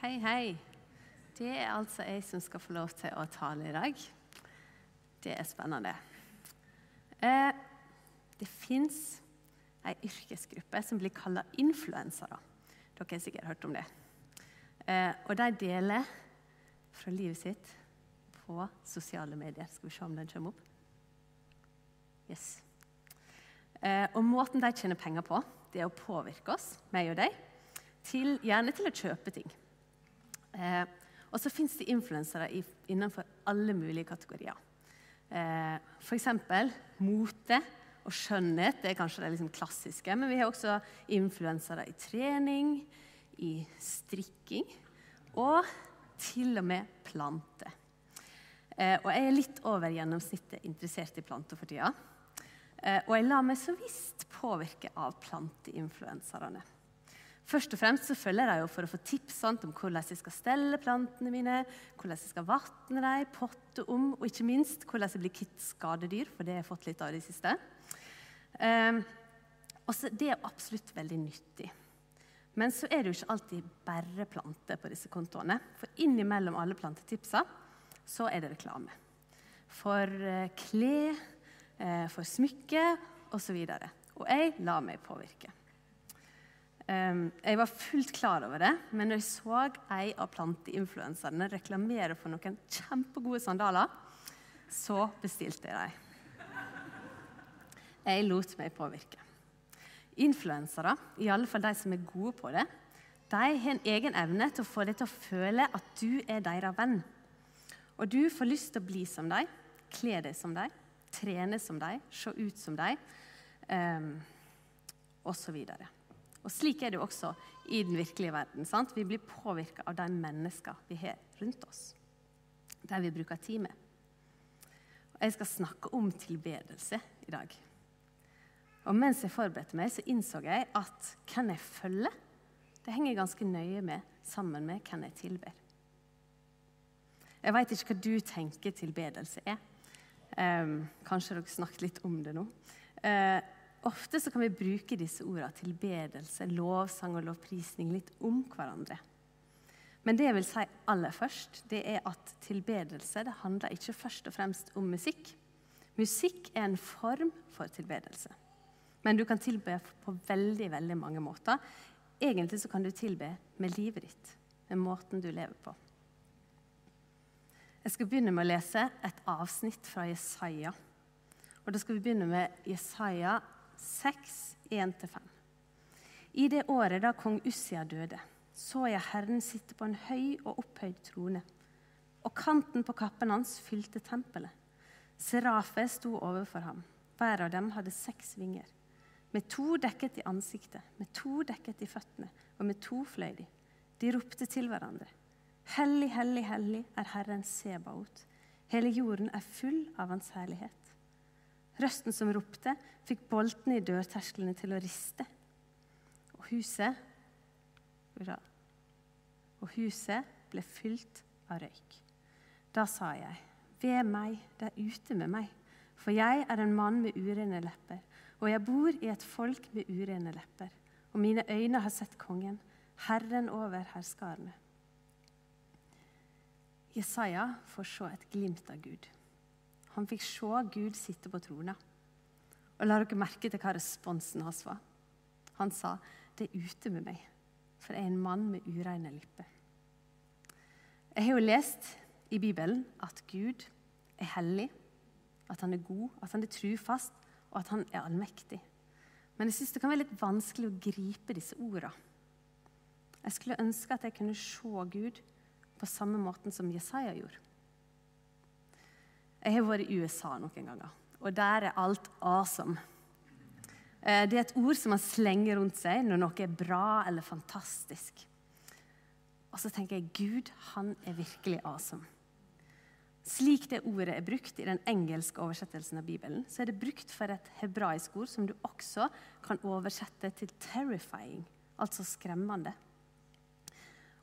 Hei, hei. Det er altså jeg som skal få lov til å tale i dag. Det er spennende. Eh, det fins ei yrkesgruppe som blir kalla influensere. Dere har sikkert hørt om det. Eh, og de deler fra livet sitt på sosiale medier. Skal vi se om den kommer opp? Yes. Eh, og måten de tjener penger på, det er å påvirke oss, meg og deg, til, gjerne til å kjøpe ting. Eh, og så fins det influensere innenfor alle mulige kategorier. Eh, F.eks. mote og skjønnhet. Det er kanskje det liksom klassiske. Men vi har også influensere i trening, i strikking og til og med planter. Eh, og jeg er litt over gjennomsnittet interessert i planter for tida. Eh, og jeg lar meg så visst påvirke av planteinfluenserne. Først og fremst så følger jeg jo for å få tips sant, om hvordan jeg skal stelle plantene mine, hvordan jeg skal vatne dem, potte om, og ikke minst hvordan jeg blir kvitt skadedyr, for det har jeg fått litt av i det siste. Um, også, det er absolutt veldig nyttig. Men så er det jo ikke alltid bare planter på disse kontoene. For innimellom alle plantetipsa så er det reklame. For uh, klær, uh, for smykker osv. Og, så og jeg lar meg påvirke. Jeg var fullt klar over det, men når jeg så ei av planteinfluenserne reklamere for noen kjempegode sandaler, så bestilte jeg dem. Jeg lot meg påvirke. Influensere, i alle fall de som er gode på det, de har en egen evne til å få deg til å føle at du er deres venn. Og du får lyst til å bli som dem, kle deg som dem, trene som dem, se ut som dem, um, osv. Og Slik er det jo også i den virkelige verden. Sant? Vi blir påvirka av de menneska vi har rundt oss, de vi bruker tid med. Og Jeg skal snakke om tilbedelse i dag. Og Mens jeg forberedte meg, så innså jeg at hvem jeg følger, det henger ganske nøye med sammen med hvem jeg tilber. Jeg veit ikke hva du tenker tilbedelse er. Um, kanskje dere snakket litt om det nå. Uh, Ofte så kan vi bruke disse ordene tilbedelse, lovsang og lovprisning litt om hverandre. Men det jeg vil si aller først, det er at tilbedelse det handler ikke først og fremst om musikk. Musikk er en form for tilbedelse. Men du kan tilbe på veldig veldig mange måter. Egentlig så kan du tilbe med livet ditt, med måten du lever på. Jeg skal begynne med å lese et avsnitt fra Jesaja. Og Da skal vi begynne med Jesaja 6, 1-5. I det året da kong Ussia døde, så jeg Herren sitte på en høy og opphøyd trone, og kanten på kappen hans fylte tempelet. Serafe sto overfor ham. Hver av dem hadde seks vinger. Med to dekket i ansiktet, med to dekket i føttene, og med to fløy de. De ropte til hverandre. Hellig, hellig, hellig er Herren Sebaot. Hele jorden er full av Hans herlighet. Røsten som ropte, fikk boltene i dørtersklene til å riste. Og huset Og huset ble fylt av røyk. Da sa jeg, ved meg, der ute med meg, for jeg er en mann med urene lepper, og jeg bor i et folk med urene lepper, og mine øyne har sett kongen, Herren over herskarene. Jesaja får se et glimt av Gud. Han fikk se Gud sitte på trona. Og la dere merke til hva responsen hans var. Han sa, 'Det er ute med meg, for jeg er en mann med ureine lipper'. Jeg har jo lest i Bibelen at Gud er hellig, at han er god, at han er trufast, og at han er allmektig. Men jeg syns det kan være litt vanskelig å gripe disse ordene. Jeg skulle ønske at jeg kunne se Gud på samme måten som Jesaja gjorde. Jeg har vært i USA noen ganger, og der er alt awesome. Eh, det er et ord som man slenger rundt seg når noe er bra eller fantastisk. Og så tenker jeg Gud, han er virkelig awesome. Slik det ordet er brukt i den engelske oversettelsen av Bibelen, så er det brukt for et hebraisk ord som du også kan oversette til 'terrifying', altså skremmende.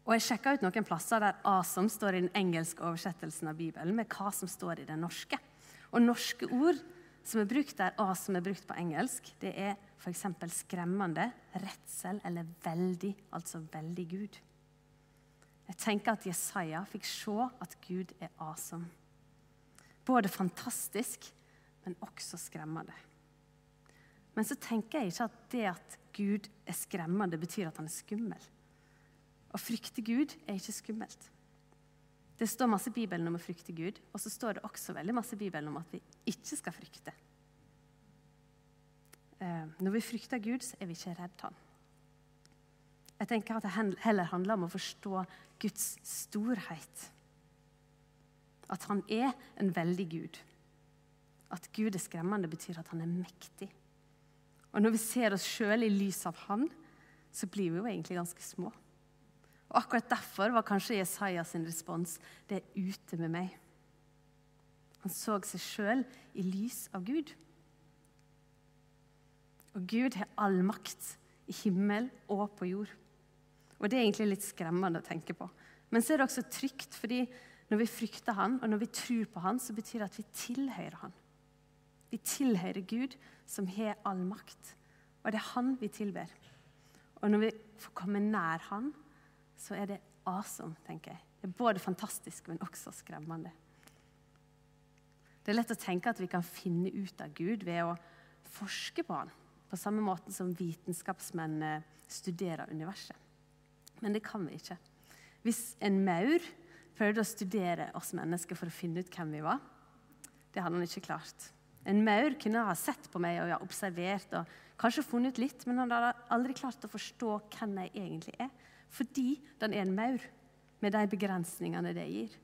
Og Jeg sjekka ut noen plasser der 'awesome' står i den engelske oversettelsen av Bibelen, med hva som står i den norske. Og norske ord som er brukt der 'awesome' er brukt på engelsk, det er f.eks. skremmende, redsel eller veldig, altså veldig Gud. Jeg tenker at Jesaja fikk se at Gud er awesome. Både fantastisk, men også skremmende. Men så tenker jeg ikke at det at Gud er skremmende, betyr at han er skummel. Å frykte Gud er ikke skummelt. Det står masse i Bibelen om å frykte Gud, og så står det også veldig masse i Bibelen om at vi ikke skal frykte. Eh, når vi frykter Gud, så er vi ikke redd han. Jeg tenker at det heller handler om å forstå Guds storhet. At han er en veldig Gud. At Gud er skremmende, betyr at han er mektig. Og når vi ser oss sjøl i lys av han, så blir vi jo egentlig ganske små. Og Akkurat derfor var kanskje Jesaja sin respons 'Det er ute med meg'. Han så seg sjøl i lys av Gud. Og Gud har all makt i himmel og på jord. Og Det er egentlig litt skremmende å tenke på. Men så er det også trygt, fordi når vi frykter Han, og når vi tror på Han, så betyr det at vi tilhører Han. Vi tilhører Gud, som har all makt. Og det er Han vi tilber. Og når vi får komme nær Han, så er det awesome, tenker jeg. Det er både fantastisk, men også skremmende. Det er lett å tenke at vi kan finne ut av Gud ved å forske på han, på samme måte som vitenskapsmenn studerer universet. Men det kan vi ikke. Hvis en maur prøvde å studere oss mennesker for å finne ut hvem vi var, det hadde han ikke klart. En maur kunne ha sett på meg og observert og kanskje funnet ut litt, men han hadde aldri klart å forstå hvem jeg egentlig er fordi den er en maur, med de begrensningene det gir.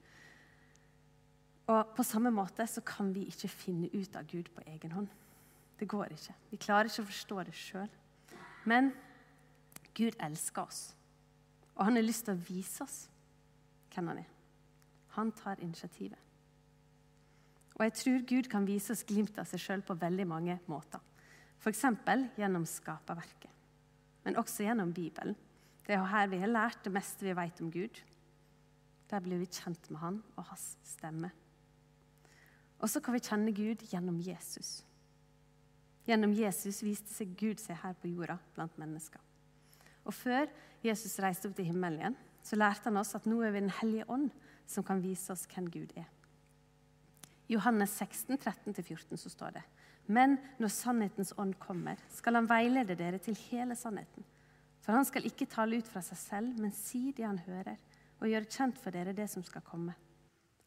Og På samme måte så kan vi ikke finne ut av Gud på egen hånd. Det går ikke. Vi klarer ikke å forstå det sjøl. Men Gud elsker oss, og han har lyst til å vise oss hvem han er. Han tar initiativet. Og jeg tror Gud kan vise oss glimt av seg sjøl på veldig mange måter. F.eks. gjennom skaperverket, men også gjennom Bibelen. Det er her vi har lært det meste vi vet om Gud. Der blir vi kjent med Han og hans stemme. Og så kan vi kjenne Gud gjennom Jesus. Gjennom Jesus viste seg Gud seg her på jorda blant mennesker. Og Før Jesus reiste opp til himmelen igjen, så lærte han oss at nå er vi Den hellige ånd som kan vise oss hvem Gud er. I Johannes 16, 13-14 så står det Men når sannhetens ånd kommer, skal han veilede dere til hele sannheten. For han skal ikke tale ut fra seg selv, men si det han hører, og gjøre kjent for dere det som skal komme.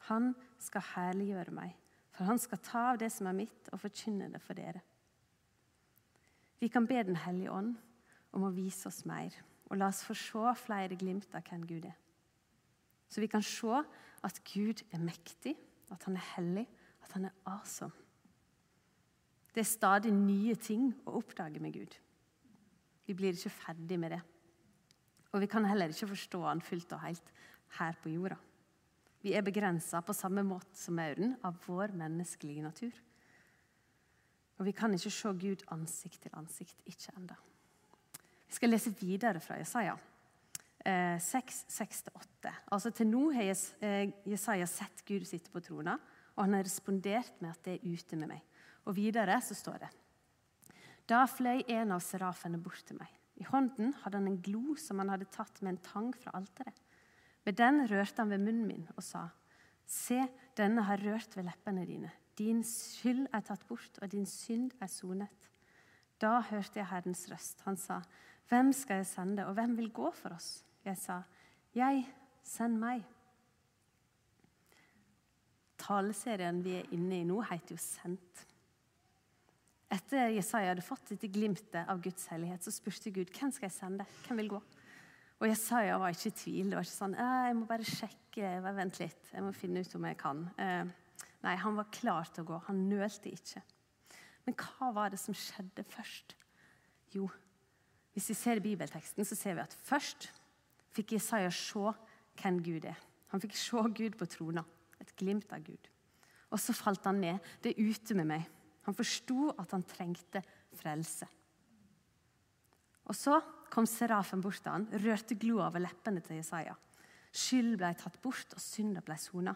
Han skal herliggjøre meg, for han skal ta av det som er mitt, og forkynne det for dere. Vi kan be Den hellige ånd om å vise oss mer, og la oss få se flere glimt av hvem Gud er. Så vi kan se at Gud er mektig, at han er hellig, at han er awesome. Det er stadig nye ting å oppdage med Gud. Vi blir ikke ferdig med det. Og vi kan heller ikke forstå han fullt og helt her på jorda. Vi er begrensa på samme måte som mauren av vår menneskelige natur. Og vi kan ikke se Gud ansikt til ansikt. Ikke enda. Vi skal lese videre fra Jesaja. 6, eh, 6-8. Altså Til nå har eh, Jesaja sett Gud sitte på trona, og han har respondert med at det er ute med meg. Og videre så står det da fløy en av serafene bort til meg. I hånden hadde han en glo som han hadde tatt med en tang fra alteret. Med den rørte han ved munnen min og sa, Se, denne har rørt ved leppene dine. Din skyld er tatt bort, og din synd er sonet. Da hørte jeg Herrens røst. Han sa, Hvem skal jeg sende, og hvem vil gå for oss? Jeg sa, Jeg, send meg. Taleserien vi er inne i nå, heter jo Sendt. Etter Jesaja hadde fått dette glimtet av Guds hellighet, så spurte Gud hvem skal jeg sende. Hvem vil gå? Og Jesaja var ikke i tvil. Det var ikke sånn jeg må bare sjekke, vent litt, jeg må finne ut om jeg kan. Eh, nei, han var klar til å gå. Han nølte ikke. Men hva var det som skjedde først? Jo, hvis vi ser i bibelteksten, så ser vi at først fikk Jesaja se hvem Gud er. Han fikk se Gud på trona. Et glimt av Gud. Og så falt han ned. Det er ute med meg. Han forsto at han trengte frelse. Og så kom serafen bort til han, rørte gloa over leppene til Jesaja. Skyld ble tatt bort, og synda ble sona.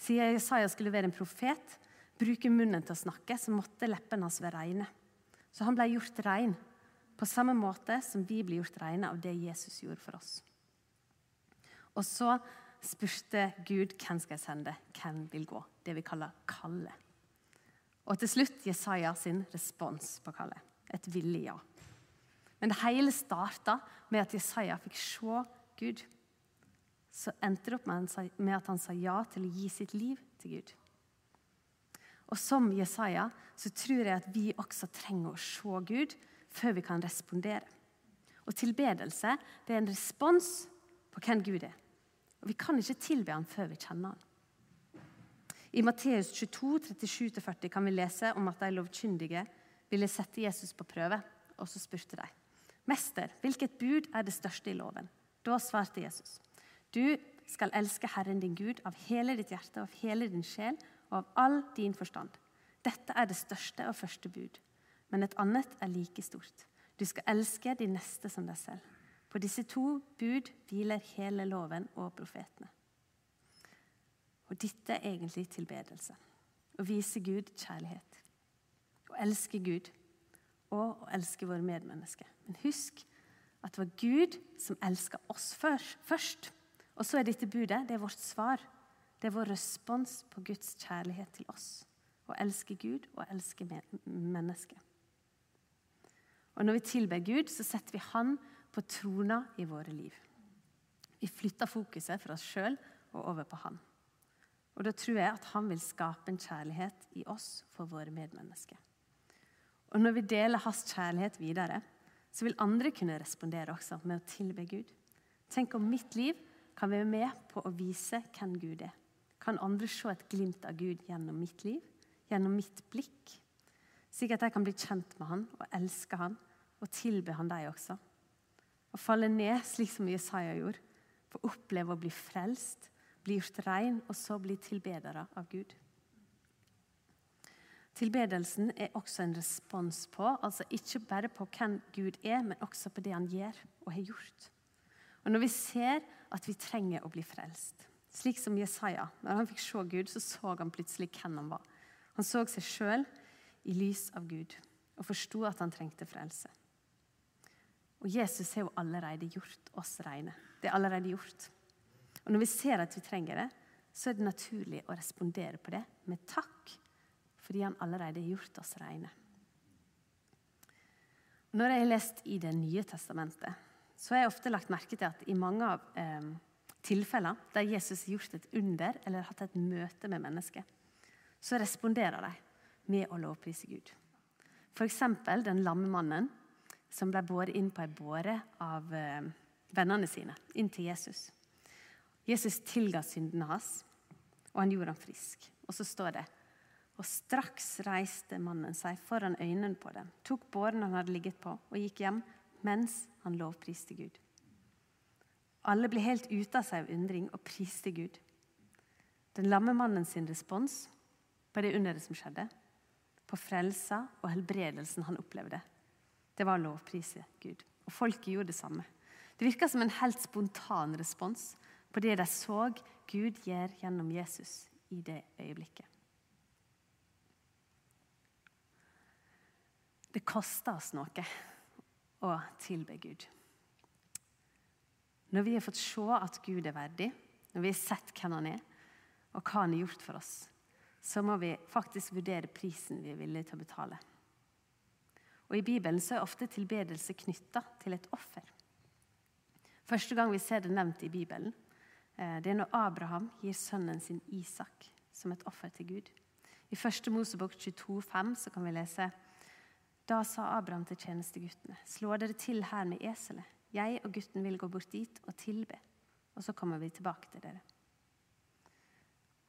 Siden Jesaja skulle være en profet, bruke munnen til å snakke, så måtte leppene hans være reine. Så han ble gjort rein, på samme måte som vi blir gjort reine av det Jesus gjorde for oss. Og så spurte Gud hvem skal jeg sende, hvem vil gå. Det vi kaller kallet. Og til slutt Jesaja sin respons på kallet. Et villig ja. Men det hele starta med at Jesaja fikk se Gud. Så endte det opp med at han sa ja til å gi sitt liv til Gud. Og som Jesaja så tror jeg at vi også trenger å se Gud før vi kan respondere. Og tilbedelse det er en respons på hvem Gud er. Og Vi kan ikke tilbe ham før vi kjenner ham. I Matteus 22, 37-40 kan vi lese om at de lovkyndige ville sette Jesus på prøve. Og så spurte de, 'Mester, hvilket bud er det største i loven?' Da svarte Jesus, 'Du skal elske Herren din Gud av hele ditt hjerte, av hele din sjel og av all din forstand.' Dette er det største og første bud, men et annet er like stort. Du skal elske din neste som deg selv. På disse to bud hviler hele loven og profetene. Og dette er egentlig tilbedelse. Å vise Gud kjærlighet. Å elske Gud og å elske våre medmennesker. Men husk at det var Gud som elska oss først. Og så er dette budet det er vårt svar. Det er vår respons på Guds kjærlighet til oss. Å elske Gud og elske mennesket. Og Når vi tilber Gud, så setter vi Han på trona i våre liv. Vi flytter fokuset fra oss sjøl og over på Han. Og Da tror jeg at Han vil skape en kjærlighet i oss for våre medmennesker. Og Når vi deler Hans kjærlighet videre, så vil andre kunne respondere også med å tilbe Gud. Tenk om mitt liv kan være med på å vise hvem Gud er. Kan andre se et glimt av Gud gjennom mitt liv, gjennom mitt blikk? Slik at jeg kan bli kjent med Han og elske Han og tilbe Han deg også. Å falle ned slik som Jesaja gjorde. Få oppleve å bli frelst, bli gjort rein, og så bli tilbedere av Gud. Tilbedelsen er også en respons på, altså ikke bare på hvem Gud er, men også på det han gjør og har gjort. Og Når vi ser at vi trenger å bli frelst, slik som Jesaja Når han fikk se Gud, så så han plutselig hvem han var. Han så seg sjøl i lys av Gud og forsto at han trengte frelse. Og Jesus har jo allerede gjort oss reine. Det er allerede gjort. Og Når vi ser at vi trenger det, så er det naturlig å respondere på det med takk, fordi han allerede har gjort oss rene. Når jeg har lest i Det nye testamentet, så har jeg ofte lagt merke til at i mange av eh, tilfeller der Jesus har gjort et under eller hatt et møte med mennesker, så responderer de med å lovprise Gud. F.eks. den lamme mannen som ble båret inn på ei båre av eh, vennene sine, inn til Jesus. Jesus tilga syndene hans, og han gjorde ham frisk. Og så står det og straks reiste mannen seg foran øynene på dem, tok båren han hadde ligget på, og gikk hjem mens han lovpriste Gud. Alle ble helt ute av seg av undring og priste Gud. Den lamme mannen sin respons på det underet som skjedde, på frelsa og helbredelsen han opplevde, det var å lovprise Gud. Og folket gjorde det samme. Det virka som en helt spontan respons på det de så Gud gjør gjennom Jesus i det øyeblikket. Det koster oss noe å tilbe Gud. Når vi har fått se at Gud er verdig, når vi har sett hvem han er, og hva han har gjort for oss, så må vi faktisk vurdere prisen vi er villige til å betale. Og I Bibelen så er ofte tilbedelse knytta til et offer. Første gang vi ser det nevnt i Bibelen, det er når Abraham gir sønnen sin Isak som et offer til Gud. I 1. Mosebok 22,5 så kan vi lese Da sa Abraham til tjenesteguttene, slå dere til her med eselet. Jeg og gutten vil gå bort dit og tilbe, og så kommer vi tilbake til dere.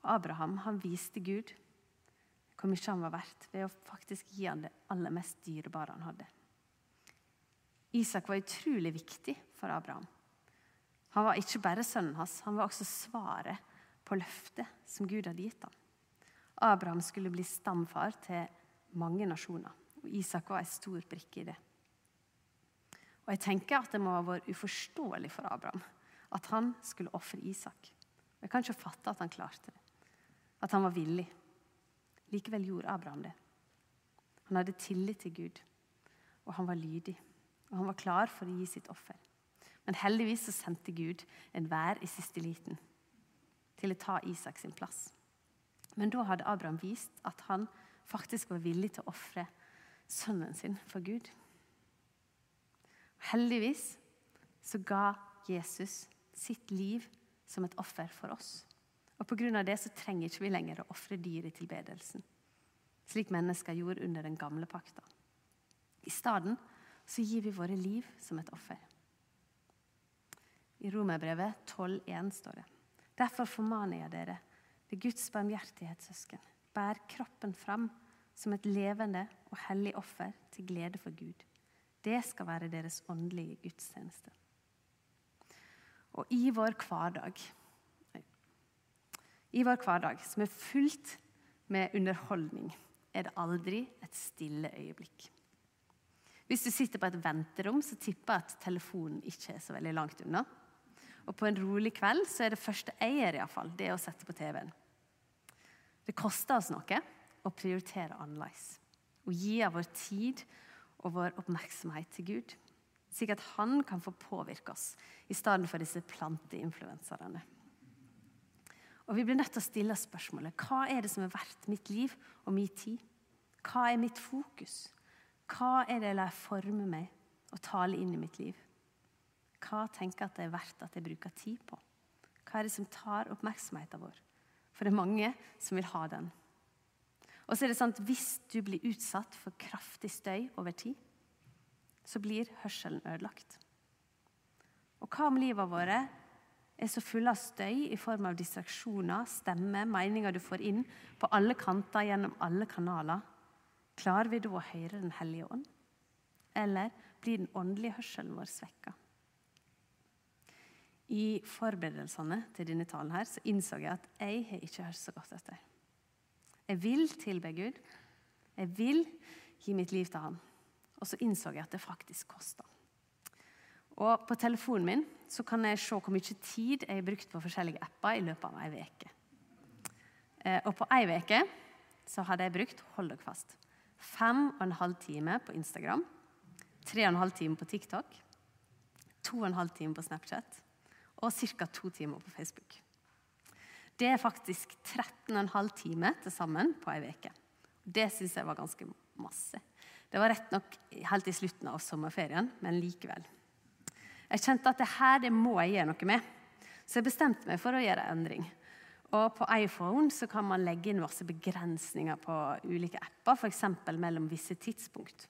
Abraham han viste Gud hvor mye han var verdt ved å faktisk gi han det aller mest dyrebare han hadde. Isak var utrolig viktig for Abraham. Han var ikke bare sønnen hans, han var også svaret på løftet som Gud hadde gitt ham. Abraham skulle bli stamfar til mange nasjoner, og Isak var en stor brikke i det. Og Jeg tenker at det må ha vært uforståelig for Abraham at han skulle ofre Isak. Jeg kan ikke fatte at han klarte det, at han var villig. Likevel gjorde Abraham det. Han hadde tillit til Gud, og han var lydig. Og han var klar for å gi sitt offer. Men heldigvis så sendte Gud en vær i siste liten til å ta Isak sin plass. Men da hadde Abraham vist at han faktisk var villig til å ofre sønnen sin for Gud. Heldigvis så ga Jesus sitt liv som et offer for oss. Og Pga. det så trenger ikke vi lenger å ofre dyr i tilbedelsen, slik mennesker gjorde under den gamle pakta. I stedet gir vi våre liv som et offer. I Romerbrevet 12,1 står det Derfor formaner jeg dere, det Guds barmhjertighetssøsken, bær kroppen fram som et levende og hellig offer til glede for Gud. Det skal være deres åndelige gudstjeneste. Og i vår hverdag I vår hverdag, som er fullt med underholdning, er det aldri et stille øyeblikk. Hvis du sitter på et venterom, så tipper jeg at telefonen ikke er så veldig langt unna. Og på en rolig kveld så er det første jeg gjør, iallfall, det å sette på TV-en. Det koster oss noe å prioritere annerledes. Å gi av vår tid og vår oppmerksomhet til Gud, slik at han kan få påvirke oss i stedet for disse planteinfluenserne. Og Vi blir nødt til å stille spørsmålet hva er det som er verdt mitt liv og min tid? Hva er mitt fokus? Hva er det jeg lar forme meg og tale inn i mitt liv? Hva tenker jeg at det er verdt at jeg bruker tid på? Hva er det som tar oppmerksomheten vår? For det er mange som vil ha den. Og så er det sant, Hvis du blir utsatt for kraftig støy over tid, så blir hørselen ødelagt. Og hva om livet våre er så fulle av støy i form av distraksjoner, stemmer, meninger du får inn på alle kanter gjennom alle kanaler? Klarer vi da å høre Den hellige ånd? Eller blir den åndelige hørselen vår svekka? I forberedelsene til denne talen her, så innså jeg at jeg har ikke hørt så godt etter. Jeg vil tilbe Gud. Jeg vil gi mitt liv til Han. Og så innså jeg at det faktisk koster. Og på telefonen min så kan jeg se hvor mye tid jeg har brukt på forskjellige apper i løpet av ei uke. Eh, og på ei uke så hadde jeg brukt hold dere fast, fem og en halv time på Instagram, tre og en halv time på TikTok, to og en halv time på Snapchat og ca. to timer på Facebook. Det er faktisk 13,5 timer til sammen på ei uke. Det syns jeg var ganske masse. Det var rett nok helt i slutten av sommerferien, men likevel. Jeg kjente at det her det må jeg gjøre noe med, så jeg bestemte meg for å gjøre en endring. Og På iPhone så kan man legge inn masse begrensninger på ulike apper, f.eks. mellom visse tidspunkt.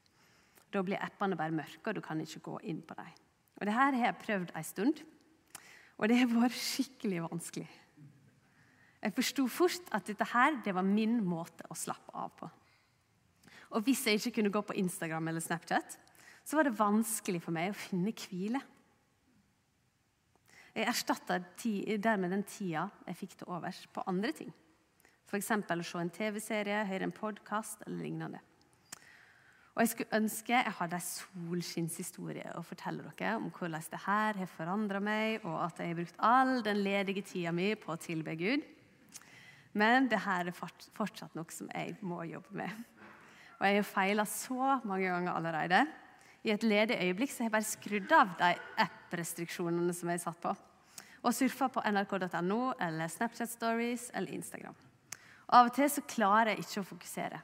Da blir appene bare mørke, og du kan ikke gå inn på dem. Og det her har jeg prøvd en stund. Og det var skikkelig vanskelig. Jeg forsto fort at dette her, det var min måte å slappe av på. Og hvis jeg ikke kunne gå på Instagram eller Snapchat, så var det vanskelig for meg å finne hvile. Jeg erstatta dermed den tida jeg fikk til overs, på andre ting. F.eks. å se en TV-serie, høre en podkast eller lignende. Og Jeg skulle ønske jeg hadde ei solskinnshistorie å fortelle dere om hvordan det her har forandra meg, og at jeg har brukt all den ledige tida mi på å tilbe Gud. Men det her er fortsatt noe som jeg må jobbe med. Og jeg har feila så mange ganger allerede. I et ledig øyeblikk så har jeg bare skrudd av de app-restriksjonene som jeg har satt på, og surfa på nrk.no eller Snapchat Stories eller Instagram. Og av og til så klarer jeg ikke å fokusere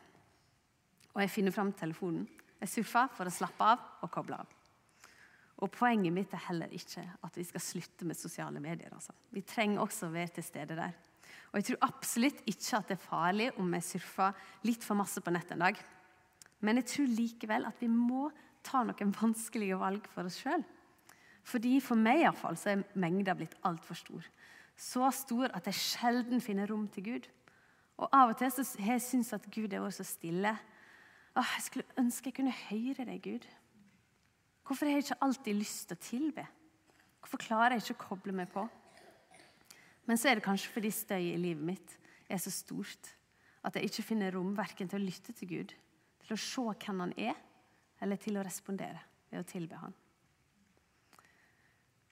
og jeg finner fram telefonen. Jeg surfer for å slappe av og koble av. Og Poenget mitt er heller ikke at vi skal slutte med sosiale medier. Altså. Vi trenger også å være til stede der. Og Jeg tror absolutt ikke at det er farlig om jeg surfer litt for masse på nett en dag. Men jeg tror likevel at vi må ta noen vanskelige valg for oss sjøl. Fordi For meg i fall, så er mengda blitt altfor stor. Så stor at jeg sjelden finner rom til Gud. Og Av og til så har jeg syntes at Gud er så stille Åh, jeg skulle ønske jeg kunne høre deg, Gud. Hvorfor har jeg ikke alltid lyst til å tilbe? Hvorfor klarer jeg ikke å koble meg på? Men så er det kanskje fordi støy i livet mitt er så stort at jeg ikke finner rom verken til å lytte til Gud, til å se hvem han er, eller til å respondere ved å tilbe han.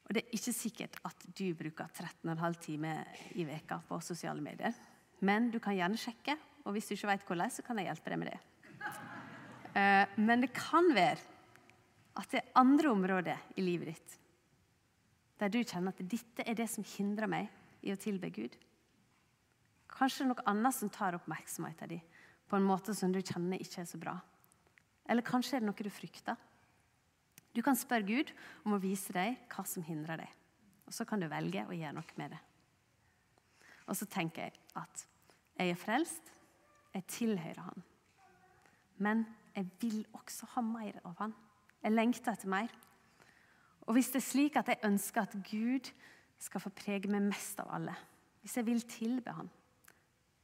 Og Det er ikke sikkert at du bruker 13,5 timer i veka på sosiale medier. Men du kan gjerne sjekke, og hvis du ikke vet hvordan, så kan jeg hjelpe deg med det. Eh, men det kan være at det er andre områder i livet ditt der du kjenner at dette er det som hindrer meg i å tilbe Gud. Kanskje det er noe annet som tar oppmerksomheten din på en måte som du kjenner ikke er så bra. Eller kanskje er det noe du frykter. Du kan spørre Gud om å vise deg hva som hindrer deg. Og så kan du velge å gjøre noe med det. Og så tenker jeg at jeg er frelst, jeg tilhører Han. Men jeg vil også ha mer av Han. Jeg lengter etter mer. Og hvis det er slik at jeg ønsker at Gud skal få prege meg mest av alle, hvis jeg vil tilbe Han,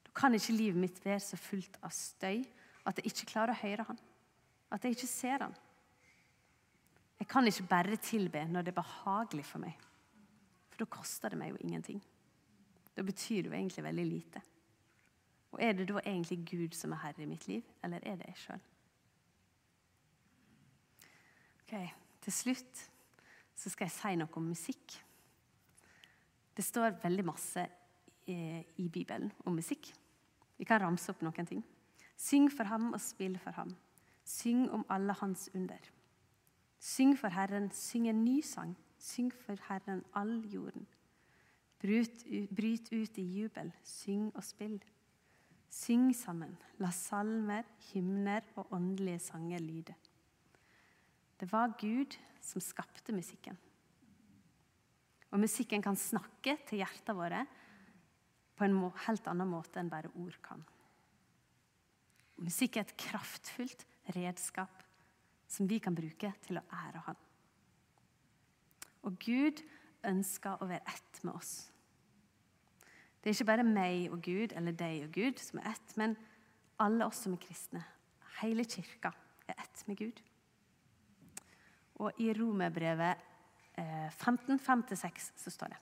da kan ikke livet mitt være så fullt av støy at jeg ikke klarer å høre Han, at jeg ikke ser Han. Jeg kan ikke bare tilbe når det er behagelig for meg, for da koster det meg jo ingenting. Da betyr det jo egentlig veldig lite. Og er det da egentlig Gud som er herre i mitt liv, eller er det jeg sjøl? Okay, til slutt så skal jeg si noe om musikk. Det står veldig masse eh, i Bibelen om musikk. Vi kan ramse opp noen ting. Syng for ham og spill for ham. Syng om alle hans under. Syng for Herren, syng en ny sang. Syng for Herren all jorden. Bryt, bryt ut i jubel, syng og spill. Syng sammen, la salmer, hymner og åndelige sanger lyde. Det var Gud som skapte musikken. Og musikken kan snakke til hjertene våre på en helt annen måte enn bare ord kan. Musikk er et kraftfullt redskap som vi kan bruke til å ære Han. Og Gud ønsker å være ett med oss. Det er ikke bare meg og Gud eller deg og Gud som er ett, men alle oss som er kristne. Hele kirka er ett med Gud. Og i Romerbrevet 15, eh, 5-6 så står det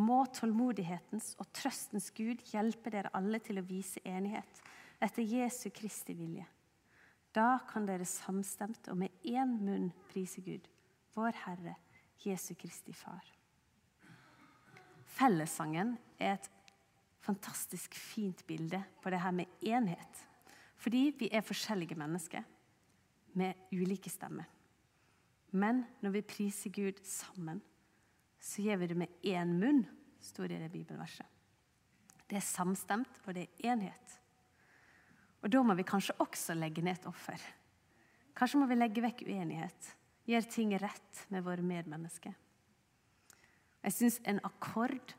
Må tålmodighetens og trøstens Gud hjelpe dere alle til å vise enighet etter Jesu Kristi vilje. Da kan dere samstemt og med én munn prise Gud, vår Herre, Jesu Kristi Far. Fellessangen er et fantastisk fint bilde på det her med enhet. Fordi vi er forskjellige mennesker med ulike stemmer. Men når vi priser Gud sammen, så gjør vi det med én munn, står det i det bibelverset. Det er samstemt, og det er enhet. Og da må vi kanskje også legge ned et offer. Kanskje må vi legge vekk uenighet, gjøre ting rett med våre medmennesker. Jeg syns en akkord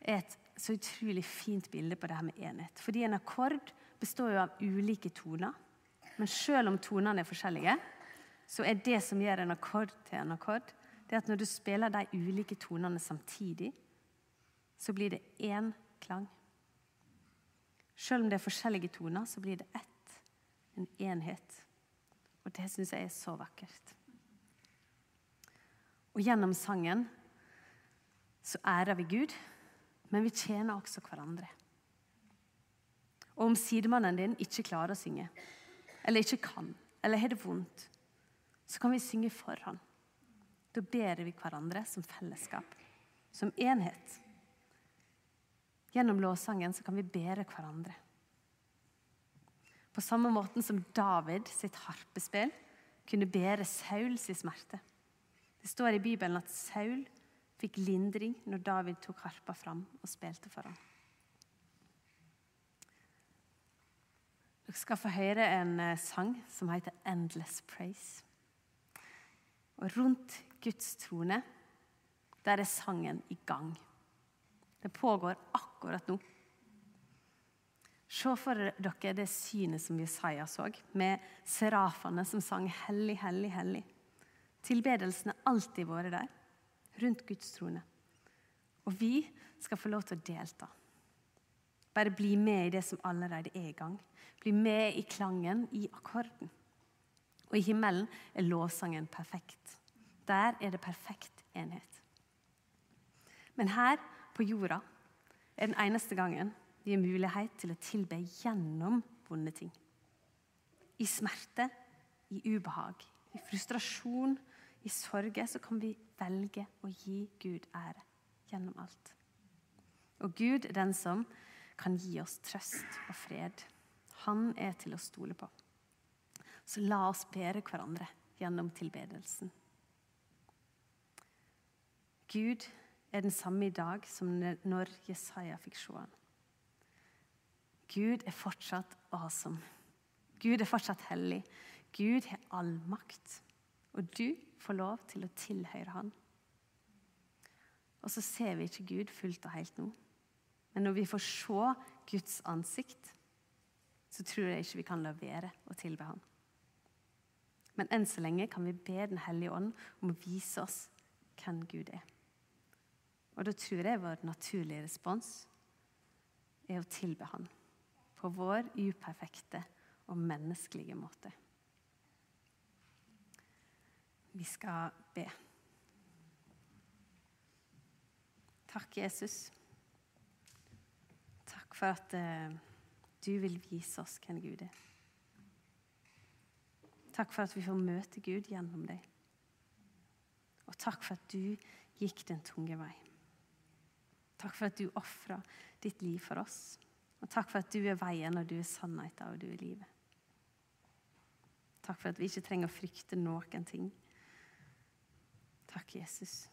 er et så utrolig fint bilde på det her med enhet. Fordi en akkord består jo av ulike toner. Men selv om tonene er forskjellige, så er det som gjør en akkord til en akkord, det er at når du spiller de ulike tonene samtidig, så blir det én klang. Selv om det er forskjellige toner, så blir det ett, en enhet. Og det syns jeg er så vakkert. Og gjennom sangen så ærer vi Gud, men vi tjener også hverandre. Og om sidemannen din ikke klarer å synge, eller ikke kan, eller har det vondt, så kan vi synge for ham. Da ber vi hverandre som fellesskap, som enhet. Gjennom lovsangen kan vi bære hverandre. På samme måten som David sitt harpespill kunne bære Sauls smerte. Det står i Bibelen at Saul fikk lindring når David tok harpa fram og spilte for ham. Dere skal få høre en eh, sang som heter 'Endless Praise'. Og rundt Guds trone, der er sangen i gang. Det pågår akkurat nå. Se for dere det synet som Jesaja så, med serafene som sang 'Hellig, hellig, hellig'. Tilbedelsen har alltid vært der, rundt Guds trone. Og vi skal få lov til å delta. Bare bli med i det som allerede er i gang. Bli med i klangen, i akkorden. Og i himmelen er lovsangen perfekt. Der er det perfekt enhet. Men her på jorda er den eneste gangen vi har mulighet til å tilbe gjennom vonde ting. I smerte, i ubehag, i frustrasjon, i sorger, så kan vi velge å gi Gud ære gjennom alt. Og Gud er den som kan gi oss trøst og fred. Han er til å stole på. Så la oss bære hverandre gjennom tilbedelsen. Gud er den samme i dag som når Jesaja fikk se han. Gud er fortsatt awesome. Gud er fortsatt hellig. Gud har all makt. Og du får lov til å tilhøre han. Og så ser vi ikke Gud fullt og helt nå. Men når vi får se Guds ansikt, så tror jeg ikke vi kan la være å tilbe Han. Men enn så lenge kan vi be Den hellige ånd om å vise oss hvem Gud er. Og da tror jeg vår naturlige respons er å tilbe Han på vår uperfekte og menneskelige måte. Vi skal be. Takk, Jesus. Takk for at uh, du vil vise oss hvem Gud er. Takk for at vi får møte Gud gjennom deg. Og takk for at du gikk den tunge vei. Takk for at du ofra ditt liv for oss. Og takk for at du er veien, og du er sannheten, og du er livet. Takk for at vi ikke trenger å frykte noen ting. Takk, Jesus.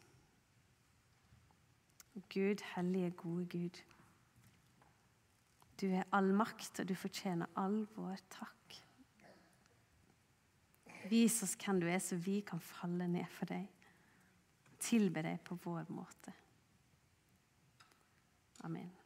Gud, hellige, gode Gud. Du er all makt, og du fortjener all vår takk. Vis oss hvem du er, så vi kan falle ned for deg. Tilbe deg på vår måte. Amen.